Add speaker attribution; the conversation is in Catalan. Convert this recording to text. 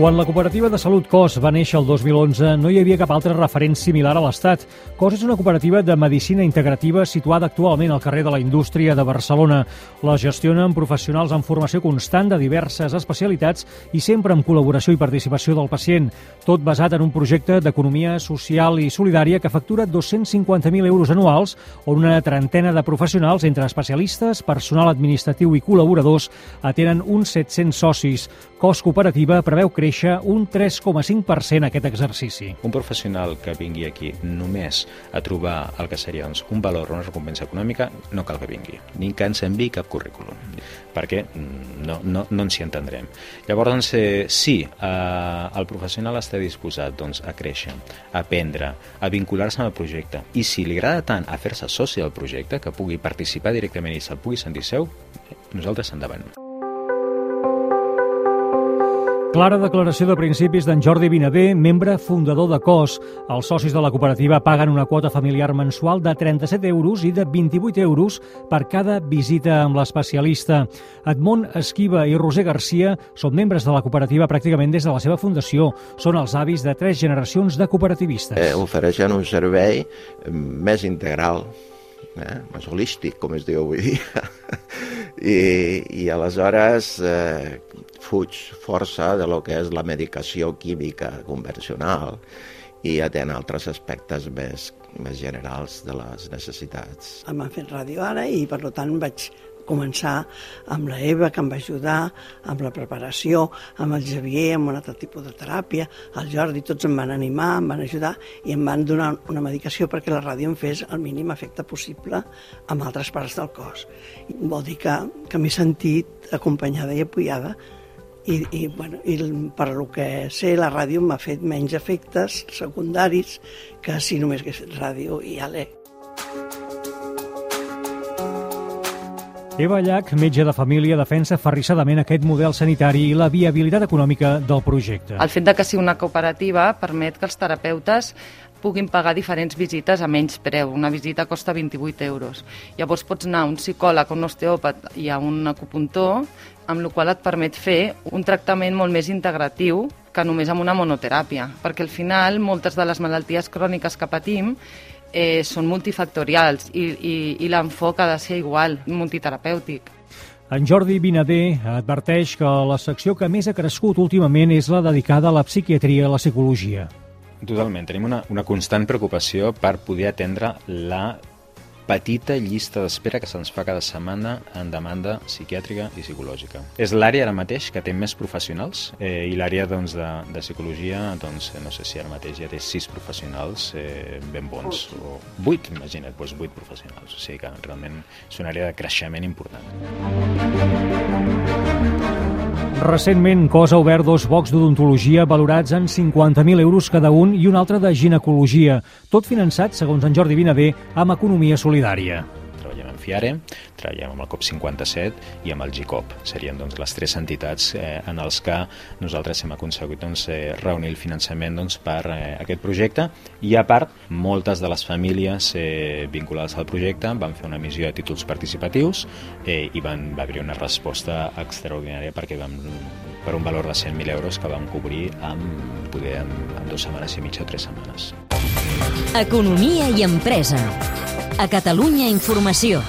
Speaker 1: Quan la cooperativa de salut COS va néixer el 2011, no hi havia cap altre referent similar a l'Estat. COS és una cooperativa de medicina integrativa situada actualment al carrer de la Indústria de Barcelona. La gestionen professionals en formació constant de diverses especialitats i sempre amb col·laboració i participació del pacient. Tot basat en un projecte d'economia social i solidària que factura 250.000 euros anuals, on una trentena de professionals, entre especialistes, personal administratiu i col·laboradors, atenen uns 700 socis. COS Cooperativa preveu créixer créixer un 3,5% aquest exercici.
Speaker 2: Un professional que vingui aquí només a trobar el que seria doncs, un valor o una recompensa econòmica no cal que vingui, ni que ens enviï cap currículum, perquè mm, no, no, no ens hi entendrem. Llavors, doncs, eh, sí, eh, el professional està disposat doncs, a créixer, a aprendre, a vincular-se amb el projecte, i si li agrada tant a fer-se soci del projecte, que pugui participar directament i se'l pugui sentir seu, nosaltres endavant.
Speaker 1: Clara declaració de principis d'en Jordi Vinader, membre fundador de COS. Els socis de la cooperativa paguen una quota familiar mensual de 37 euros i de 28 euros per cada visita amb l'especialista. Edmond Esquiva i Roser Garcia són membres de la cooperativa pràcticament des de la seva fundació. Són els avis de tres generacions de cooperativistes.
Speaker 3: Eh, ofereixen un servei més integral, eh? més holístic, com es diu avui dia. I, i aleshores eh, fuig força de lo que és la medicació química convencional i atén altres aspectes més, més generals de les necessitats.
Speaker 4: M'han fet ràdio ara i per tant vaig començar amb la Eva, que em va ajudar, amb la preparació, amb el Xavier, amb un altre tipus de teràpia, el Jordi, tots em van animar, em van ajudar i em van donar una medicació perquè la ràdio em fes el mínim efecte possible amb altres parts del cos. Vol dir que, que m'he sentit acompanyada i apoyada i, i, bueno, i per lo que sé la ràdio m'ha fet menys efectes secundaris que si només hagués fet ràdio i ale.
Speaker 1: Eva Llach, metge de família, defensa ferrissadament aquest model sanitari i la viabilitat econòmica del projecte.
Speaker 5: El fet de que sigui una cooperativa permet que els terapeutes puguin pagar diferents visites a menys preu. Una visita costa 28 euros. Llavors pots anar a un psicòleg, un osteòpat i a un acupuntor, amb la qual et permet fer un tractament molt més integratiu que només amb una monoteràpia, perquè al final moltes de les malalties cròniques que patim eh, són multifactorials i, i, i l'enfoc ha de ser igual, multiterapèutic.
Speaker 1: En Jordi Vinader adverteix que la secció que més ha crescut últimament és la dedicada a la psiquiatria i la psicologia.
Speaker 2: Totalment. Tenim una, una constant preocupació per poder atendre la petita llista d'espera que se'ns fa cada setmana en demanda psiquiàtrica i psicològica. És l'àrea ara mateix que té més professionals eh, i l'àrea doncs, de, de psicologia, doncs, no sé si ara mateix ja té sis professionals eh, ben bons, o vuit, imagina't, doncs vuit professionals. O sigui que realment és una àrea de creixement important.
Speaker 1: Recentment, COS ha obert dos bocs d'odontologia valorats en 50.000 euros cada un i un altre de ginecologia, tot finançat, segons en Jordi Vinader, amb economia solidària.
Speaker 2: Amb FIARE, treballem amb el COP57 i amb el GICOP. Serien doncs, les tres entitats eh, en els que nosaltres hem aconseguit doncs, eh, reunir el finançament doncs, per eh, aquest projecte i a part moltes de les famílies eh, vinculades al projecte van fer una missió de títols participatius eh, i van, va haver una resposta extraordinària perquè vam, per un valor de 100.000 euros que vam cobrir amb, poder, en, en dues setmanes i mitja o tres setmanes.
Speaker 6: Economia i empresa. A Catalunya Informació.